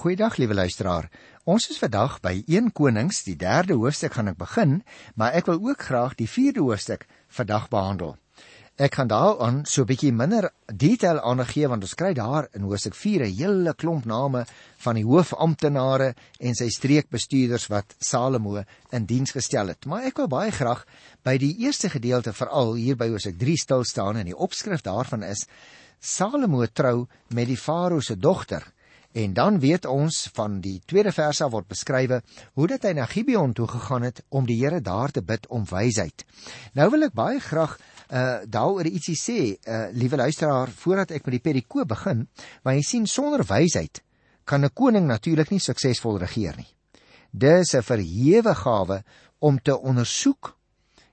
Goeiedag liewe luisteraar. Ons is vandag by 1 Konings, die 3de hoofstuk gaan ek begin, maar ek wil ook graag die 4de hoofstuk vandag behandel. Ek gaan daaraan so 'n bietjie minder detail aangee want ons kry daar in hoofstuk 4 'n hele klomp name van die hoofamptenare en sy streekbestuurders wat Salomo in diens gestel het. Maar ek wil baie graag by die eerste gedeelte veral hier by hoofstuk 3 stil staan en die opskrif daarvan is Salomo trou met die farao se dogter. En dan weet ons van die tweede vers af word beskrywe hoe dit hy na Gibeon toe gegaan het om die Here daar te bid om wysheid. Nou wil ek baie graag uh daaroor ietsie sê, uh liewe luisteraar, voordat ek met die perikoop begin, want jy sien sonder wysheid kan 'n koning natuurlik nie suksesvol regeer nie. Dis 'n verhewe gawe om te ondersoek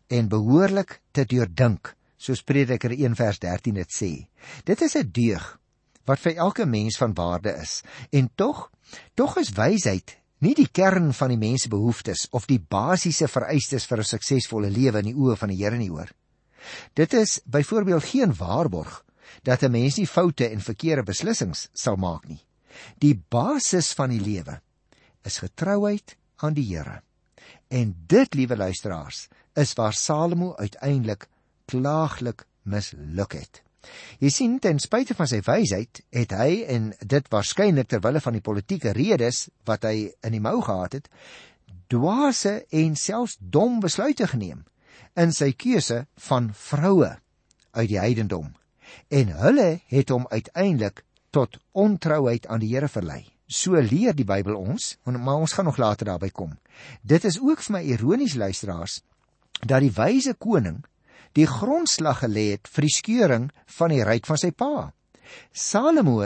en behoorlik te deurdink soos Prediker 1 vers 13 dit sê. Dit is 'n deug wat vir elke mens van waarde is. En tog, tog is wysheid nie die kern van die mens se behoeftes of die basiese vereistes vir 'n suksesvolle lewe in die oë van die Here nie hoor. Dit is byvoorbeeld geen waarborg dat 'n mens nie foute en verkeerde beslissings sal maak nie. Die basis van die lewe is getrouheid aan die Here. En dit, liewe luisteraars, is waar Salomo uiteindelik klaaglik misluk het. Jy sien ten spyte van sy wysheid het hy en dit waarskynlik ter wille van die politieke redes wat hy in die mou gehad het, dwaase en selfs dom besluite geneem in sy keuse van vroue uit die heidendom. En hulle het hom uiteindelik tot ontrouheid aan die Here verlei. So leer die Bybel ons, maar ons gaan nog later daarby kom. Dit is ook vir my ironies luisteraars dat die wyse koning die grondslag gelê het vir die skeuring van die ryk van sy pa. Salomo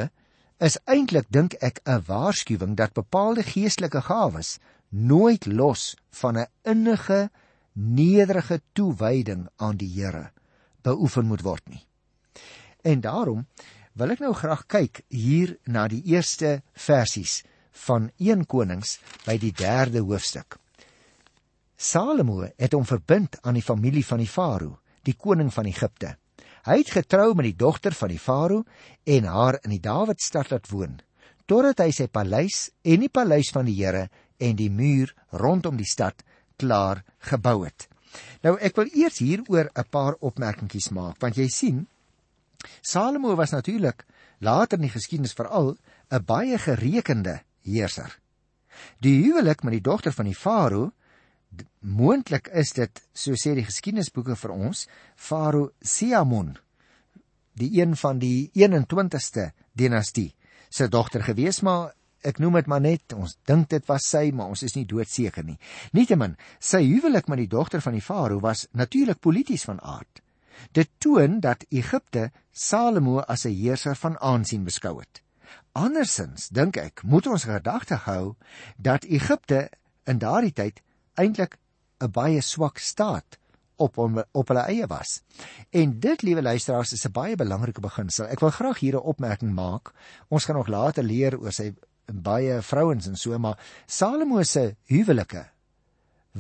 is eintlik dink ek 'n waarskuwing dat bepaalde geestelike gawes nooit los van 'n innige nederige toewyding aan die Here beoefen moet word nie. En daarom wil ek nou graag kyk hier na die eerste versies van 1 Konings by die 3de hoofstuk. Salomo het hom verbind aan die familie van die Farao die koning van Egipte. Hy het getrou met die dogter van die farao en haar in die Dawidstad laat woon, totdat hy sy paleis en die paleis van die Here en die muur rondom die stad klaar gebou het. Nou ek wil eers hieroor 'n paar opmerkingies maak, want jy sien Salomo was natuurlik later in die geskiedenis veral 'n baie gerekende heerser. Die huwelik met die dogter van die farao moontlik is dit so sê die geskiedenisboeke vir ons Farao Siamon die een van die 21ste dinastie se dogter gewees maar ek noem dit maar net ons dink dit was sy maar ons is nie doodseker nie. Nietemin sy huwelik met die dogter van die Farao was natuurlik polities van aard. Dit toon dat Egipte Salomo as 'n heerser van aansien beskou het. Andersins dink ek moet ons gedagte hou dat Egipte in daardie tyd eintlik 'n baie swak staat op on, op hulle eie was. En dit, liewe luisteraars, is 'n baie belangrike beginsel. Ek wil graag hier 'n opmerking maak. Ons gaan nog later leer oor sy baie vrouens en so, maar Salomo se huwelike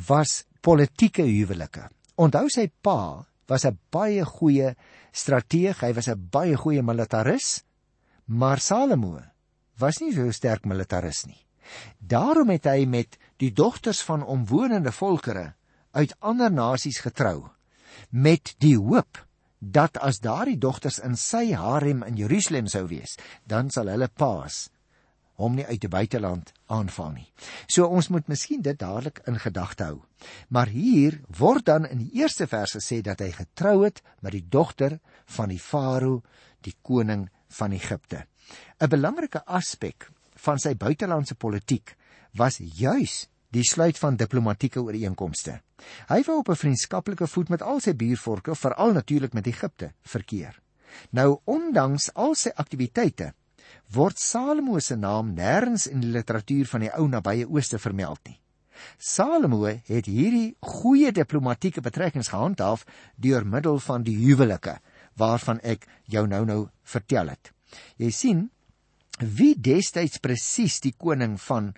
was politieke huwelike. Onthou sy pa was 'n baie goeie strateeg, hy was 'n baie goeie militaris, maar Salomo was nie so sterk militaris nie. Daarom het hy met die dogters van omwonende volkere uit ander nasies getrou met die hoop dat as daardie dogters in sy harem in Jerusalem sou wees, dan sal hulle paas hom nie uit die buiteland aanval nie. So ons moet miskien dit dadelik in gedagte hou. Maar hier word dan in die eerste vers gesê dat hy getrou het met die dogter van die farao, die koning van Egipte. 'n Belangrike aspek van sy buitelandse politiek was juis die sluit van diplomatieke ooreenkomste. Hy wou op 'n vriendskaplike voet met al sy buurvolke, veral natuurlik met Egipte, verkeer. Nou ondanks al sy aktiwiteite word Salomo se naam nêrens in die literatuur van die ou nabye ooste vermeld nie. Salomo het hierdie goeie diplomatieke betrekkings gehandhaaf deur middel van die huwelike waarvan ek jou nou-nou vertel het. Jy sien wie destyds presies die koning van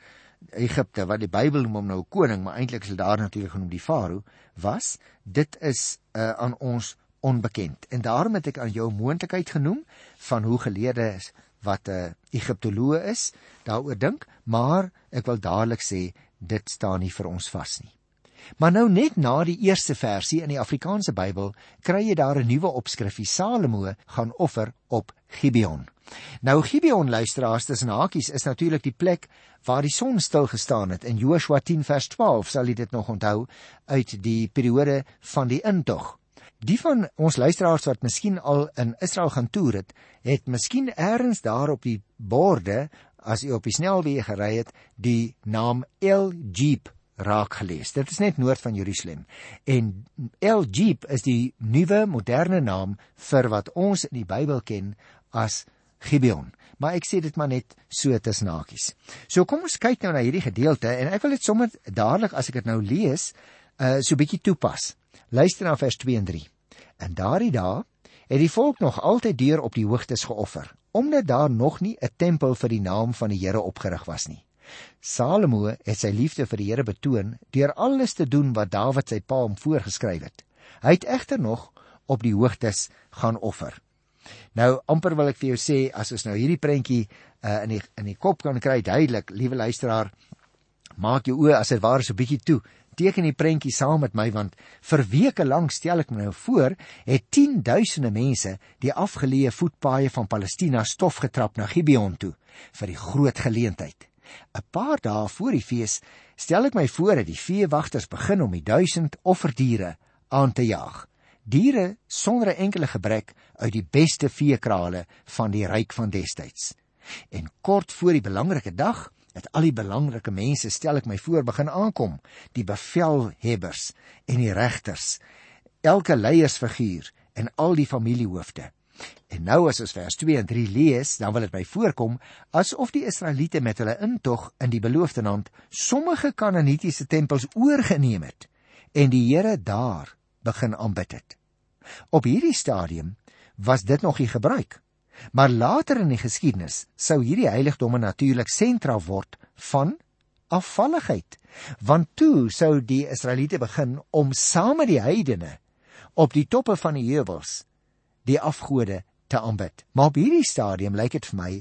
Egipte wat die Bybel noem hom nou koning, maar eintlik is hy daar natuurlik genoem die farao, was dit is uh, aan ons onbekend. En daarom het ek aan jou moontlikheid genoem van hoe geleerdes wat 'n uh, Egiptoloog is daaroor dink, maar ek wil dadelik sê dit staan nie vir ons vas nie. Maar nou net na die eerste versie in die Afrikaanse Bybel kry jy daar 'n nuwe opskrifie. Salomo gaan offer op Gibeon. Nou Gibeon luisteraars tussen hakies is natuurlik die plek waar die son stil gestaan het. In Joshua 10 vers 12 sal jy dit nog onthou uit die periode van die intog. Die van ons luisteraars wat miskien al in Israel gaan toer het, het miskien eers daar op die borde as jy op die snelweg gery het, die naam El Jeep raak gelees. Dit is net noord van Jerusalem. En El Jeep is die nuwe moderne naam vir wat ons in die Bybel ken as Gibeon. Maar ek sê dit maar net so tussen hakies. So kom ons kyk nou na hierdie gedeelte en ek wil dit sommer dadelik as ek dit nou lees, uh so bietjie toepas. Luister na vers 2 en 3. In daardie dae het die volk nog altyd deur op die hoogtes geoffer, omdat daar nog nie 'n tempel vir die naam van die Here opgerig was nie. Salomo het sy liefde vir die Here betoon deur alles te doen wat Dawid sy pa hom voorgeskryf het. Hy het egter nog op die hoogtes gaan offer. Nou amper wil ek vir jou sê as ons nou hierdie prentjie uh, in die in die kop kan kry duidelik, liewe luisteraar, maak jou oë as dit ware so bietjie toe. Teken die prentjie saam met my want vir weke lank stel ek my nou voor, het 10 duisende mense die afgeleë voetpaaie van Palestina stof getrap na Gibeon toe vir die groot geleentheid. 'n Paar dae voor die fees stel ek my voor dat die veewagters begin om die 1000 offerdiere aan te jaag. Diere sonder 'n enkele gebrek uit die beste veekrale van die ryk van destyds. En kort voor die belangrike dag het al die belangrike mense stel ek my voor begin aankom, die bevelhebbers en die regters, elke leiersfiguur en al die familiehoofde. En nou as ons vers 2 en 3 lees, dan wil dit my voorkom asof die Israeliete met hulle intog in die beloofde land sommige Kanaanitiese tempels oorgeneem het en die Here daar begin aanbid het. Op hierdie stadium was dit nog nie gebruik. Maar later in die geskiedenis sou hierdie heiligdomme natuurlik sentra word van afvalligheid. Want toe sou die Israeliete begin om saam met die heidene op die toppe van die heuwels die afgode te aanbid. Maar op hierdie stadium lyk dit vir my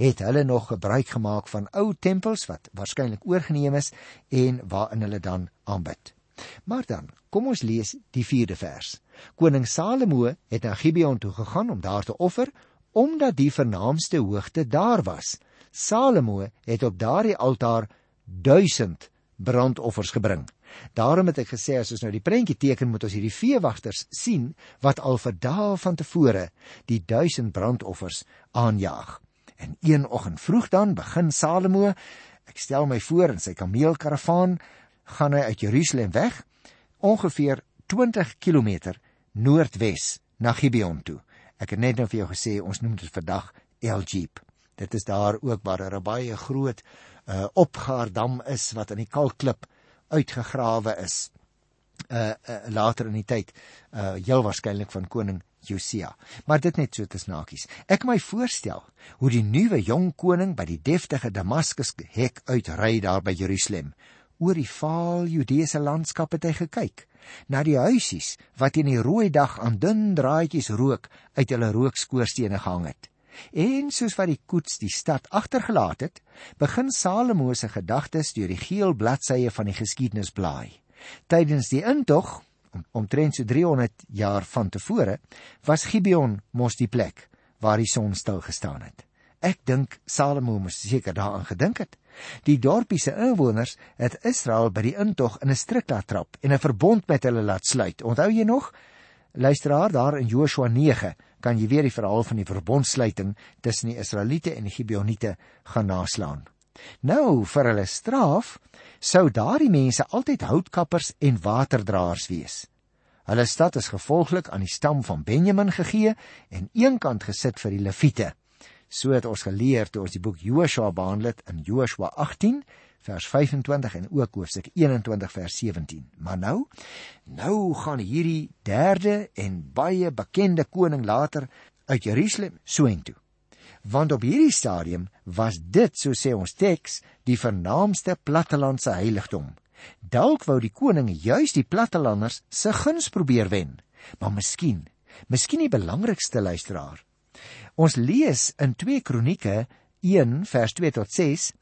het hulle nog gebruik gemaak van ou tempels wat waarskynlik oorgeneem is en waarin hulle dan aanbid. Maar dan, kom ons lees die 4de vers. Koning Salomo het na Gibeon toe gegaan om daar te offer omdat die vernaamste hoogte daar was. Salomo het op daardie altaar 1000 brandoffers gebring. Daarom het ek gesê as ons nou die prentjie teken moet ons hierdie veewagters sien wat al vir dae van tevore die duisend brandoffers aanjaag. En een oggend vroeg dan begin Salomo, ek stel my voor in sy kameelkaravaan, gaan hy uit Jerusalem weg ongeveer 20 km noordwes na Gibeon toe. Ek het net nou vir jou gesê ons noem dit vandag El Jeep. Dit is daar ook waar daar 'n baie groot uh, opgaardam is wat in die kalkklip uitgegrawe is uh, uh later in die tyd uh heel waarskynlik van koning Josia. Maar dit net so te snakies. Ek my voorstel hoe die nuwe jong koning by die deftige Damaskus hek uitry daar by Jerusalem. Oor die vaal Judeese landskap het hy gekyk na die huisies wat in die rooi dag aan dun draadjies rook uit hulle rookskoorstene gehang het. En soos wat die koets die stad agtergelaat het, begin Salomo se gedagtes deur die geel bladsye van die geskiedenis blaai. Tydens die intog, om, omtrent so 300 jaar van tevore, was Gibeon mos die plek waar die son stil gestaan het. Ek dink Salomo moes seker daaraan gedink het. Die dorpie se inwoners het Israel by die intog in 'n struik laat trap en 'n verbond met hulle laat sluit. Onthou jy nog? Luisteraar daar in Joshua 9 kan jy weer die verhaal van die verbondsluiting tussen die Israeliete en die Gibeoniete gaan naslaan. Nou vir hulle straf sou daardie mense altyd houtkappers en waterdraers wees. Hulle stad is gevolglik aan die stam van Benjamin gegee en eenkant gesit vir die Lewiete. So het ons geleer toe ons die boek Joshua behandel het in Joshua 18 vers 25 en ook hoofstuk 21 vers 17. Maar nou, nou gaan hierdie derde en baie bekende koning later uit Jerusalem soontoe. Want op hierdie stadium was dit, so sê ons teks, die vernaamste plattelandse heiligdom. Dalk wou die koning juis die plattelanders se guns probeer wen, maar miskien, miskien die belangrikste luisteraar, Ons lees in 2 Kronieke 1 vers 2 tot 6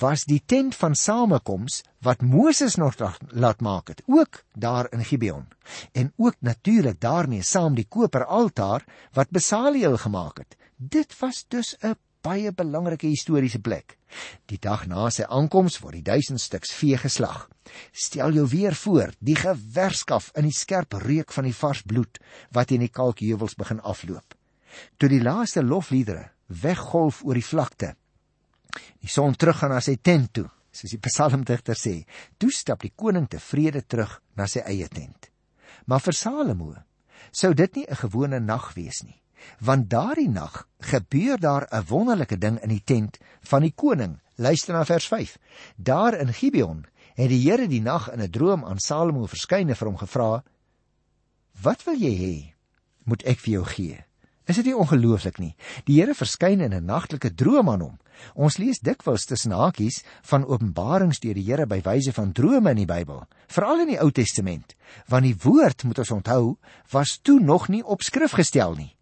was die tent van samekoms wat Moses nog laat maak het, ook daar in Gibeon. En ook natuurlik daarmee saam die koperaltaar wat Besaliel gemaak het. Dit was dus 'n baie belangrike historiese plek. Die dag na sy aankoms word die duisend stuks vee geslag. Stel jou weer voor, die gewerskaf in die skerp reuk van die vars bloed wat in die kalkheuwels begin afloop. Toe die laaste lofliedere weggolf oor die vlakte, Die son teruggaan na sy tent toe, soos die psalmdigter sê. Toe stap die koning tevrede terug na sy eie tent. Maar vir Salomo sou dit nie 'n gewone nag wees nie, want daardie nag gebeur daar 'n wonderlike ding in die tent van die koning. Luister na vers 5. Daar in Gibeon het die Here die nag in 'n droom aan Salomo verskyn en vir hom gevra: "Wat wil jy hê? Moet ek vir jou gee?" Is dit nie ongelooflik nie? Die Here verskyn in 'n nagtelike droom aan hom. Ons lees dikwels tussen hakies van openbarings deur die Here by wyse van drome in die Bybel, veral in die Ou Testament, want die woord, moet ons onthou, was toe nog nie op skrif gestel nie.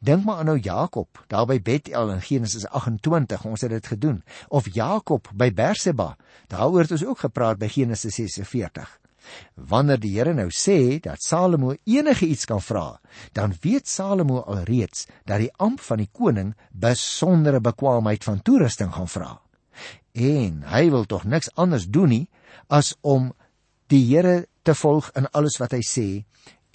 Dink maar aan nou Jakob, daar by Bethel in Genesis 28, ons het dit gedoen, of Jakob by Berseba, daaroor het ons ook gepraat by Genesis 46. Wanneer die Here nou sê dat Salomo enige iets kan vra, dan weet Salomo alreeds dat die amp van die koning besondere bekwaamheid van toerusting gaan vra. En hy wil tog niks anders doen nie as om die Here te volg in alles wat hy sê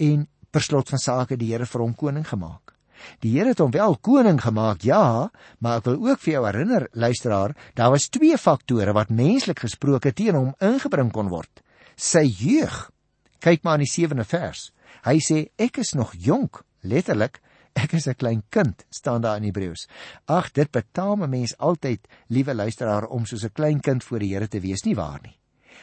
en per slot van sake die Here vir hom koning gemaak. Die Here het hom wel koning gemaak, ja, maar ek wil ook vir jou herinner, luisteraar, daar was twee faktore wat menslik gesproke teen hom ingebring kon word sy jeug. Kyk maar in die 7de vers. Hy sê ek is nog jonk, letterlik, ek is 'n klein kind, staan daar in Hebreëus. Ag, dit betaam 'n mens altyd, liewe luisteraar, om soos 'n klein kind voor die Here te wees, nie waar nie?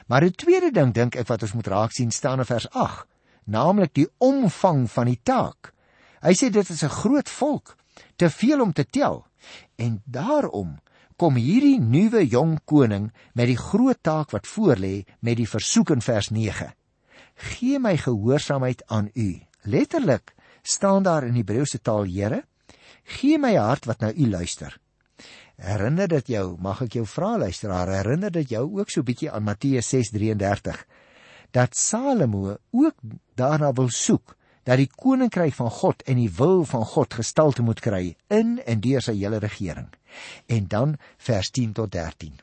Maar 'n tweede ding dink ek wat ons moet raak sien staan in vers 8, naamlik die omvang van die taak. Hy sê dit is 'n groot volk, te veel om te tel. En daarom kom hierdie nuwe jong koning met die groot taak wat voorlê met die versoek in vers 9. Gee my gehoorsaamheid aan U. Letterlik staan daar in Hebreëse taal, Here, gee my hart wat na U luister. Herinner dit jou, mag ek jou vra luisteraar, herinner dit jou ook so bietjie aan Matteus 6:33 dat Salomo ook daarna wil soek dat die koninkryk van God en die wil van God gestalte moet kry in en deur sy hele regering. En dan vers 10 tot 13.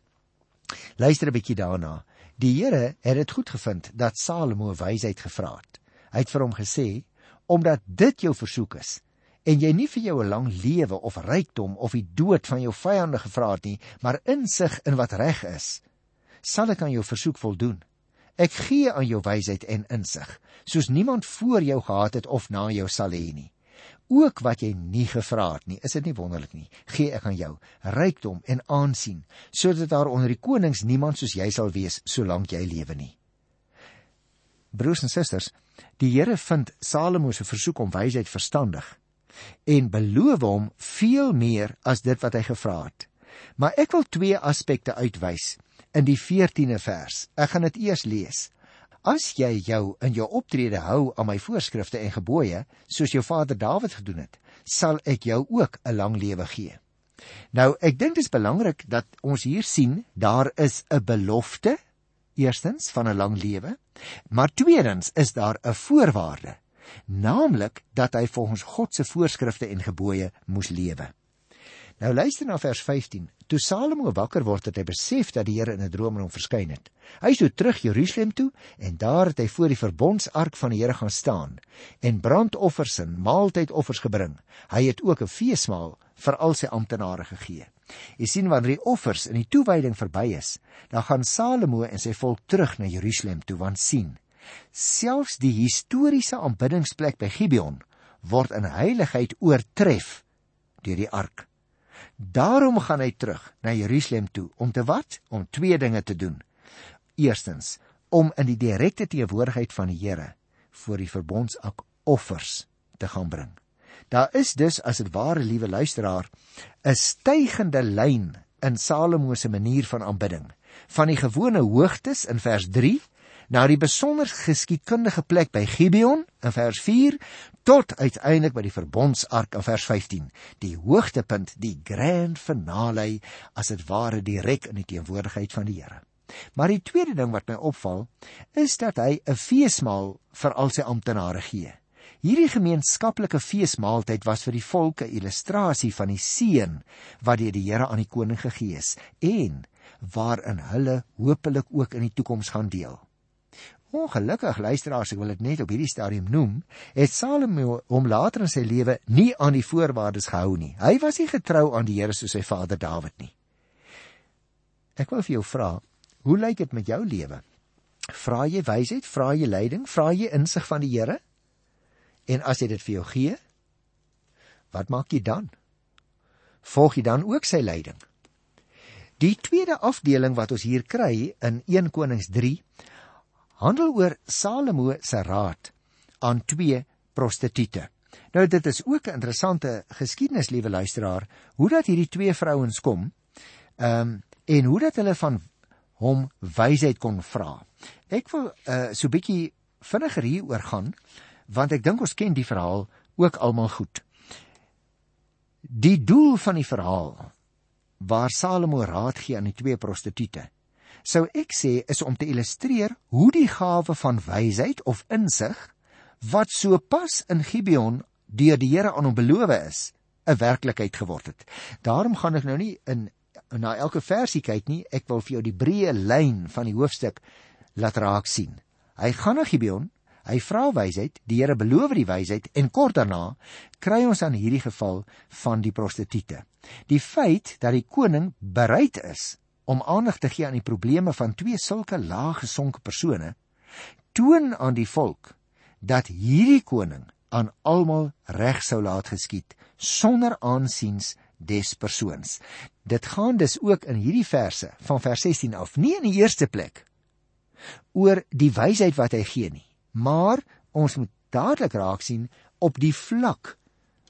Luister 'n bietjie daarna. Die Here het dit goed gevind dat Salomo wysheid gevra het. Hy het vir hom gesê: "Omdat dit jou versoek is en jy nie vir jou 'n lang lewe of rykdom of die dood van jou vyande gevra het nie, maar insig in wat reg is, sal ek aan jou versoek voldoen. Ek gee aan jou wysheid en insig, soos niemand voor jou gehad het of na jou sal hê nie." ook wat jy nie gevra het nie. Is dit nie wonderlik nie? Gee ek aan jou rykdom en aansien sodat daar onder die konings niemand soos jy sal wees solank jy lewe nie. Broers en susters, die Here vind Salomo se versoek om wysheid verstandig en beloof hom veel meer as dit wat hy gevra het. Maar ek wil twee aspekte uitwys in die 14de vers. Ek gaan dit eers lees. As jy jou in jou optrede hou aan my voorskrifte en gebooie, soos jou vader Dawid gedoen het, sal ek jou ook 'n lang lewe gee. Nou, ek dink dit is belangrik dat ons hier sien daar is 'n belofte eerstens van 'n lang lewe, maar tweedens is daar 'n voorwaarde, naamlik dat hy volgens God se voorskrifte en gebooie moes lewe. Nou luister na vers 15. Toe Salomo wakker word, het hy besef dat die Here in 'n droom aan hom verskyn het. Hy is toe terug Jerusalem toe en daar het hy voor die verbondsark van die Here gaan staan en brandoffers en maaltydoffers gebring. Hy het ook 'n feesmaal vir al sy amptenare gegee. Jy sien wanneer die offers in die toewyding verby is, dan gaan Salomo en sy volk terug na Jerusalem toe want sien, selfs die historiese aanbiddingsplek by Gibeon word in heiligheid oortref deur die ark. Daarom gaan hy terug na Jerusalem toe om te wat? Om twee dinge te doen. Eerstens, om in die direkte teenwoordigheid van die Here voor die verbondsak offers te gaan bring. Daar is dus as 'n ware liewe luisteraar 'n stygende lyn in Salomo se manier van aanbidding. Van die gewone hoogtes in vers 3 na die besonder geskiedkundige plek by Gibeon in vers 4 tot uiteindelik by die verbondsark in vers 15 die hoogtepunt die grand finale as dit ware direk in die teenwoordigheid van die Here. Maar die tweede ding wat my opval is dat hy 'n feesmaal vir al sy amptenare gee. Hierdie gemeenskaplike feesmaaltyd was vir die volke 'n illustrasie van die seën wat deur die Here aan die koning gegee is en waarin hulle hopelik ook in die toekoms gaan deel. Ongelukkig luisteraars, ek wil dit net op hierdie stadium noem, het Salomo hom later in sy lewe nie aan die voorwaardes gehou nie. Hy was nie getrou aan die Here soos sy vader Dawid nie. Ek wil vir jou vra, hoe lyk dit met jou lewe? Vra jy wysheid, vra jy leiding, vra jy insig van die Here? En as hy dit vir jou gee, wat maak jy dan? Volg jy dan ook sy leiding? Die tweede afdeling wat ons hier kry in 1 Konings handel oor Salomo se raad aan twee prostituie. Nou dit is ook 'n interessante geskiedenis, liewe luisteraar, hoe dat hierdie twee vrouens kom, ehm um, en hoe dat hulle van hom wysheid kon vra. Ek wil uh so 'n bietjie vinniger hieroor gaan, want ek dink ons ken die verhaal ook almal goed. Die doel van die verhaal waar Salomo raad gee aan die twee prostituie sou ek sê is om te illustreer hoe die gawe van wysheid of insig wat so pas in Gibeon deur die Here aan hom beloof is, 'n werklikheid geword het. Daarom gaan ek nou nie in na elke versie kyk nie, ek wil vir jou die breë lyn van die hoofstuk laat raak sien. Hy gaan na Gibeon, hy vra wysheid, die Here beloof die wysheid en kort daarna kry ons aan hierdie geval van die prostituie. Die feit dat die koning bereid is om aandag te gee aan die probleme van twee sulke laag gesonke persone, toon aan die volk dat hierdie koning aan almal reg sou laat geskied sonder aansiens des persoons. Dit gaan dus ook in hierdie verse van vers 16 af, nie in die eerste plek oor die wysheid wat hy gee nie, maar ons moet dadelik raak sien op die vlak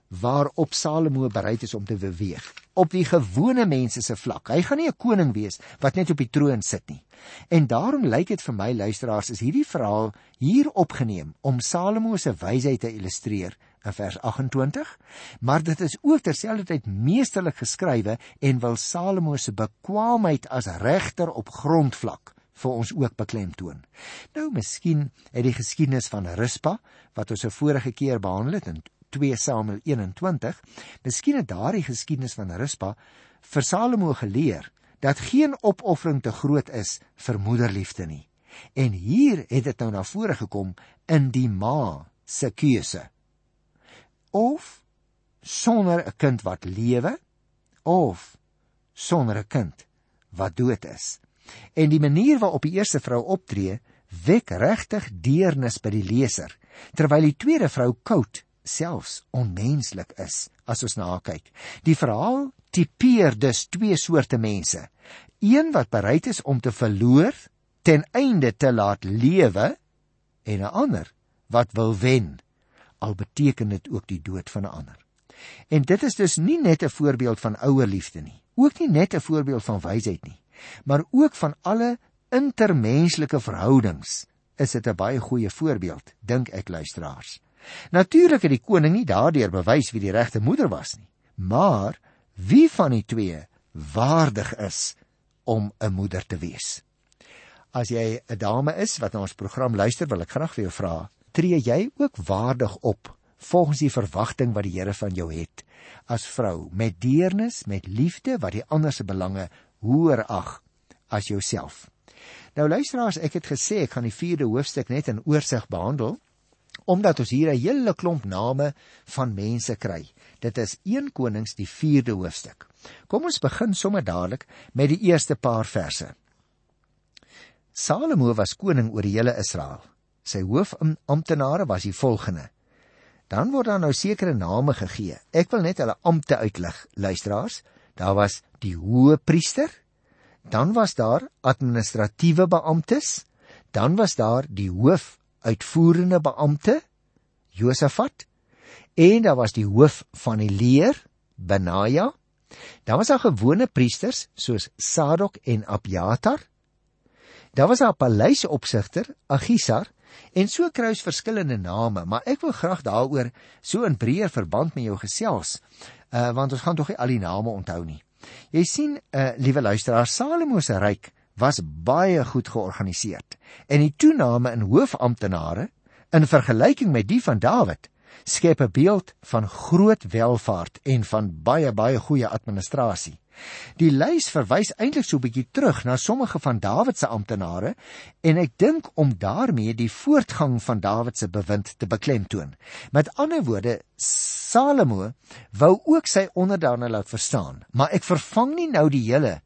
waarop Salomo bereid is om te beweeg op die gewone mense se vlak. Hy gaan nie 'n koning wees wat net op die troon sit nie. En daarom lyk dit vir my luisteraars is hierdie verhaal hier opgeneem om Salomo se wysheid te illustreer in vers 28, maar dit is ook terselfdertyd meesterlik geskrywe en wil Salomo se bekwaamheid as regter op grondvlak vir ons ook beklemtoon. Nou miskien het die geskiedenis van Rispa wat ons 'n vorige keer behandel het in 2 Samuel 21, miskien het daardie geskiedenis van Rispa vir Salomo geleer dat geen opoffering te groot is vir moederliefde nie. En hier het dit nou na vore gekom in die ma se keuse. Of sonder 'n kind wat lewe of sonder 'n kind wat dood is. En die manier waarop die eerste vrou optree, wek regtig deernis by die leser, terwyl die tweede vrou koud selfs onmenslik is as ons na haar kyk. Die verhaal tipeer dus twee soorte mense. Een wat bereid is om te verloor ten einde te laat lewe en 'n ander wat wil wen al beteken dit ook die dood van 'n ander. En dit is dus nie net 'n voorbeeld van ouer liefde nie, ook nie net 'n voorbeeld van wysheid nie, maar ook van alle intermenslike verhoudings is dit 'n baie goeie voorbeeld, dink ek luisteraars. Natuurlik het die koning nie daardeur bewys wie die regte moeder was nie, maar wie van die twee waardig is om 'n moeder te wees. As jy 'n dame is wat na ons program luister, wil ek graag vir jou vra, tree jy ook waardig op volgens die verwagting wat die Here van jou het as vrou met deernis, met liefde wat die ander se belange hoër ag as jouself. Nou luisteraars, ek het gesê ek gaan die 4de hoofstuk net in oorsig behandel omdat ons hier 'n hele klomp name van mense kry. Dit is 1 Konings die 4de hoofstuk. Kom ons begin sommer dadelik met die eerste paar verse. Salomo was koning oor die hele Israel. Sy hoofamptenare was die volgende. Dan word daar nou sekere name gegee. Ek wil net hulle ampte uitlig, luisteraars. Daar was die hoë priester, dan was daar administratiewe beamptes, dan was daar die hoof uitvoerende beampte Josafat en daar was die hoof van die leer Benaja. Daar was daar gewone priesters soos Sadok en Abiatar. Daar was 'n paleisopsigter, Agisar, en so kry ons verskillende name, maar ek wil graag daaroor so in breër verband met jou gesels, uh, want ons gaan tog nie al die name onthou nie. Jy sien, uh, liewe luisteraars, Salomo se ryk was baie goed georganiseer en die toename in hoofamptenare in vergelyking met die van Dawid skep 'n beeld van groot welvaart en van baie baie goeie administrasie. Die lys verwys eintlik so 'n bietjie terug na sommige van Dawid se amptenare en ek dink om daarmee die voortgang van Dawid se bewind te beklemtoon. Met ander woorde, Salomo wou ook sy onderdane laat verstaan, maar ek vervang nie nou die hele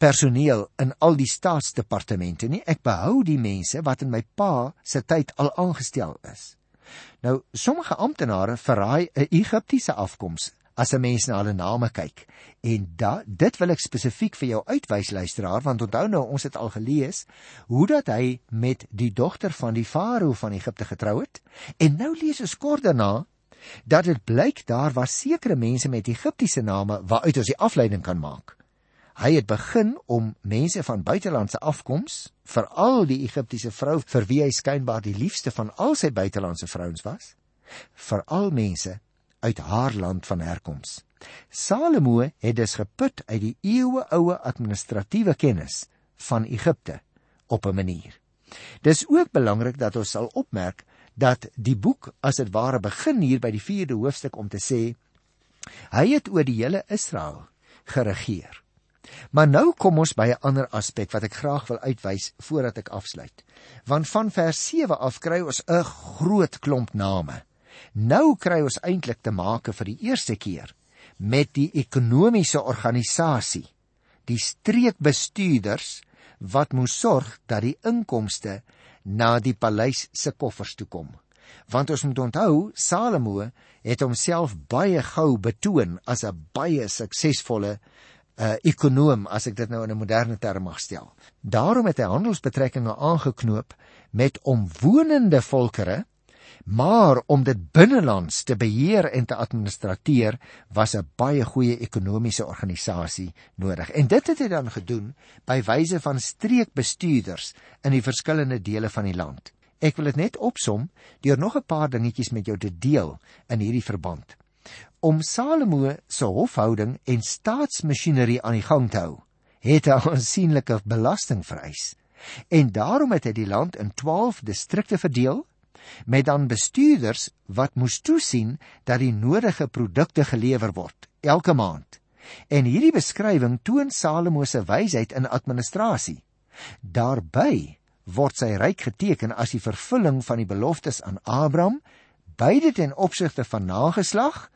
personeel in al die staatsdepartemente nie. Ek behou die mense wat in my pa se tyd al aangestel is. Nou, sommige amptenare verraai 'n Egiptiese afkoms as 'n mens na hulle name kyk. En da, dit wil ek spesifiek vir jou uitwys luisteraar, want onthou nou ons het al gelees hoe dat hy met die dogter van die farao van Egipte getrou het. En nou lees ons kort daarna dat dit blyk daar was sekere mense met Egiptiese name waaruit ons die afleiding kan maak. Hy het begin om mense van buitelandse afkoms, veral die Egiptiese vrou vir wie hy skynbaar die liefste van al sy buitelandse vrouens was, veral mense uit haar land van herkoms. Salomo het dus geput uit die eeueoue administratiewe kennis van Egipte op 'n manier. Dis ook belangrik dat ons sal opmerk dat die boek as dit ware begin hier by die 4de hoofstuk om te sê hy het oor die hele Israel geregeer. Maar nou kom ons by 'n ander aspek wat ek graag wil uitwys voordat ek afsluit. Want van vers 7 af kry ons 'n groot klomp name. Nou kry ons eintlik te make vir die eerste keer met die ekonomiese organisasie, die streekbestuurders wat moes sorg dat die inkomste na die paleis se koffers toe kom. Want ons moet onthou, Salomo het homself baie gou betoon as 'n baie suksesvolle uh, ekonoom as ek dit nou in 'n moderne term mag stel. Daarom het hy handelsbetrekkinge aangeknoop met omwonende volkere, maar om dit binnelands te beheer en te administreer was 'n baie goeie ekonomiese organisasie nodig. En dit het hy dan gedoen by wyse van streekbestuurders in die verskillende dele van die land. Ek wil dit net opsom deur nog 'n paar dingetjies met jou te deel in hierdie verband om Salomo se hofhouding en staatsmasjinerie aan die gang te hou, het hy 'n aansienlike belasting vereis. En daarom het hy die land in 12 distrikte verdeel met dan bestuurders wat moes toesien dat die nodige produkte gelewer word elke maand. En hierdie beskrywing toon Salomo se wysheid in administrasie. Daarby word sy ryk geteken as die vervulling van die beloftes aan Abraham, beide ten opsigte van nageslag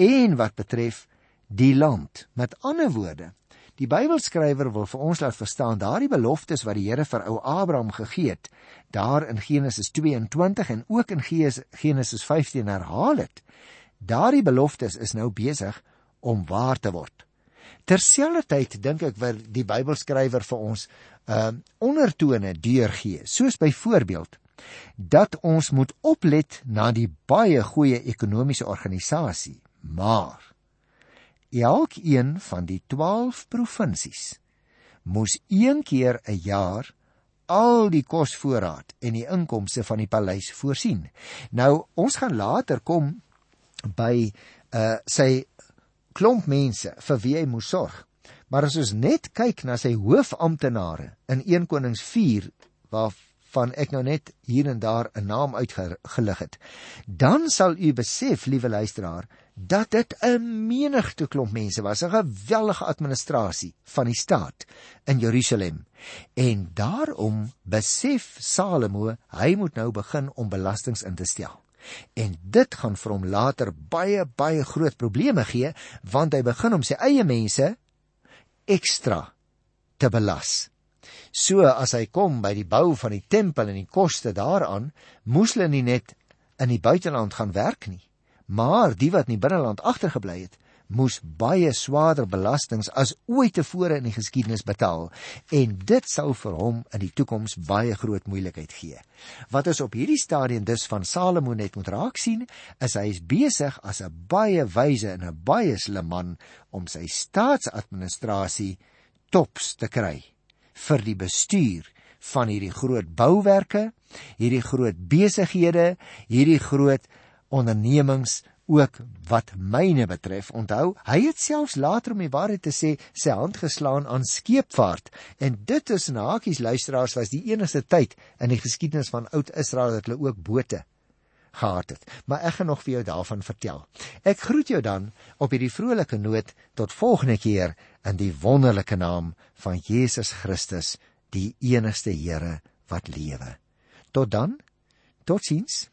en wat betref die land. Met ander woorde, die Bybelskrywer wil vir ons laat verstaan daardie beloftes wat die Here vir ou Abraham gegee het, daar in Genesis 22 en ook in Genesis 15 herhaal het. Daardie beloftes is nou besig om waar te word. Terselfdertyd dink ek wat die Bybelskrywer vir ons uh ondertone deurgee, soos byvoorbeeld dat ons moet oplet na die baie goeie ekonomiese organisasie Maar elkeen van die 12 provinsies moes een keer 'n jaar al die kosvoorraad en die inkomste van die paleis voorsien. Nou ons gaan later kom by uh sy klomp mense vir wie hy moes sorg. Maar as ons net kyk na sy hoofamptenare in 1 Konings 4 waar van ek nou net hier en daar 'n naam uitgelig het, dan sal u besef, liewe luisteraar, dat dit 'n menigte klomp mense was, 'n geweldige administrasie van die staat in Jerusalem. En daarom besef Salomo, hy moet nou begin om belastings in te stel. En dit gaan vir hom later baie baie groot probleme gee, want hy begin om sy eie mense ekstra te belas. So as hy kom by die bou van die tempel en die koste daaraan, moes hulle nie net in die buiteland gaan werk nie maar die wat in die binneland agtergebly het moes baie swaarder belastings as ooit tevore in die geskiedenis betaal en dit sou vir hom in die toekoms baie groot moeilikheid gee. Wat ons op hierdie stadium dus van Salomo net moet raak sien, is hy is besig as 'n baie wyse en 'n baie slim man om sy staatsadministrasie tops te kry vir die bestuur van hierdie groot bouwerke, hierdie groot besighede, hierdie groot ondernemings ook wat myne betref. Onthou, hy het selfs later om die waarheid te sê, sy hand geslaan aan skeepvaart en dit is in hakies luisteraars was die enigste tyd in die geskiedenis van oud Israel dat hulle ook bote gehad het. Maar ek gaan nog vir jou daarvan vertel. Ek groet jou dan op hierdie vrolike noot tot volgende keer in die wonderlike naam van Jesus Christus, die enigste Here wat lewe. Tot dan. Totsiens.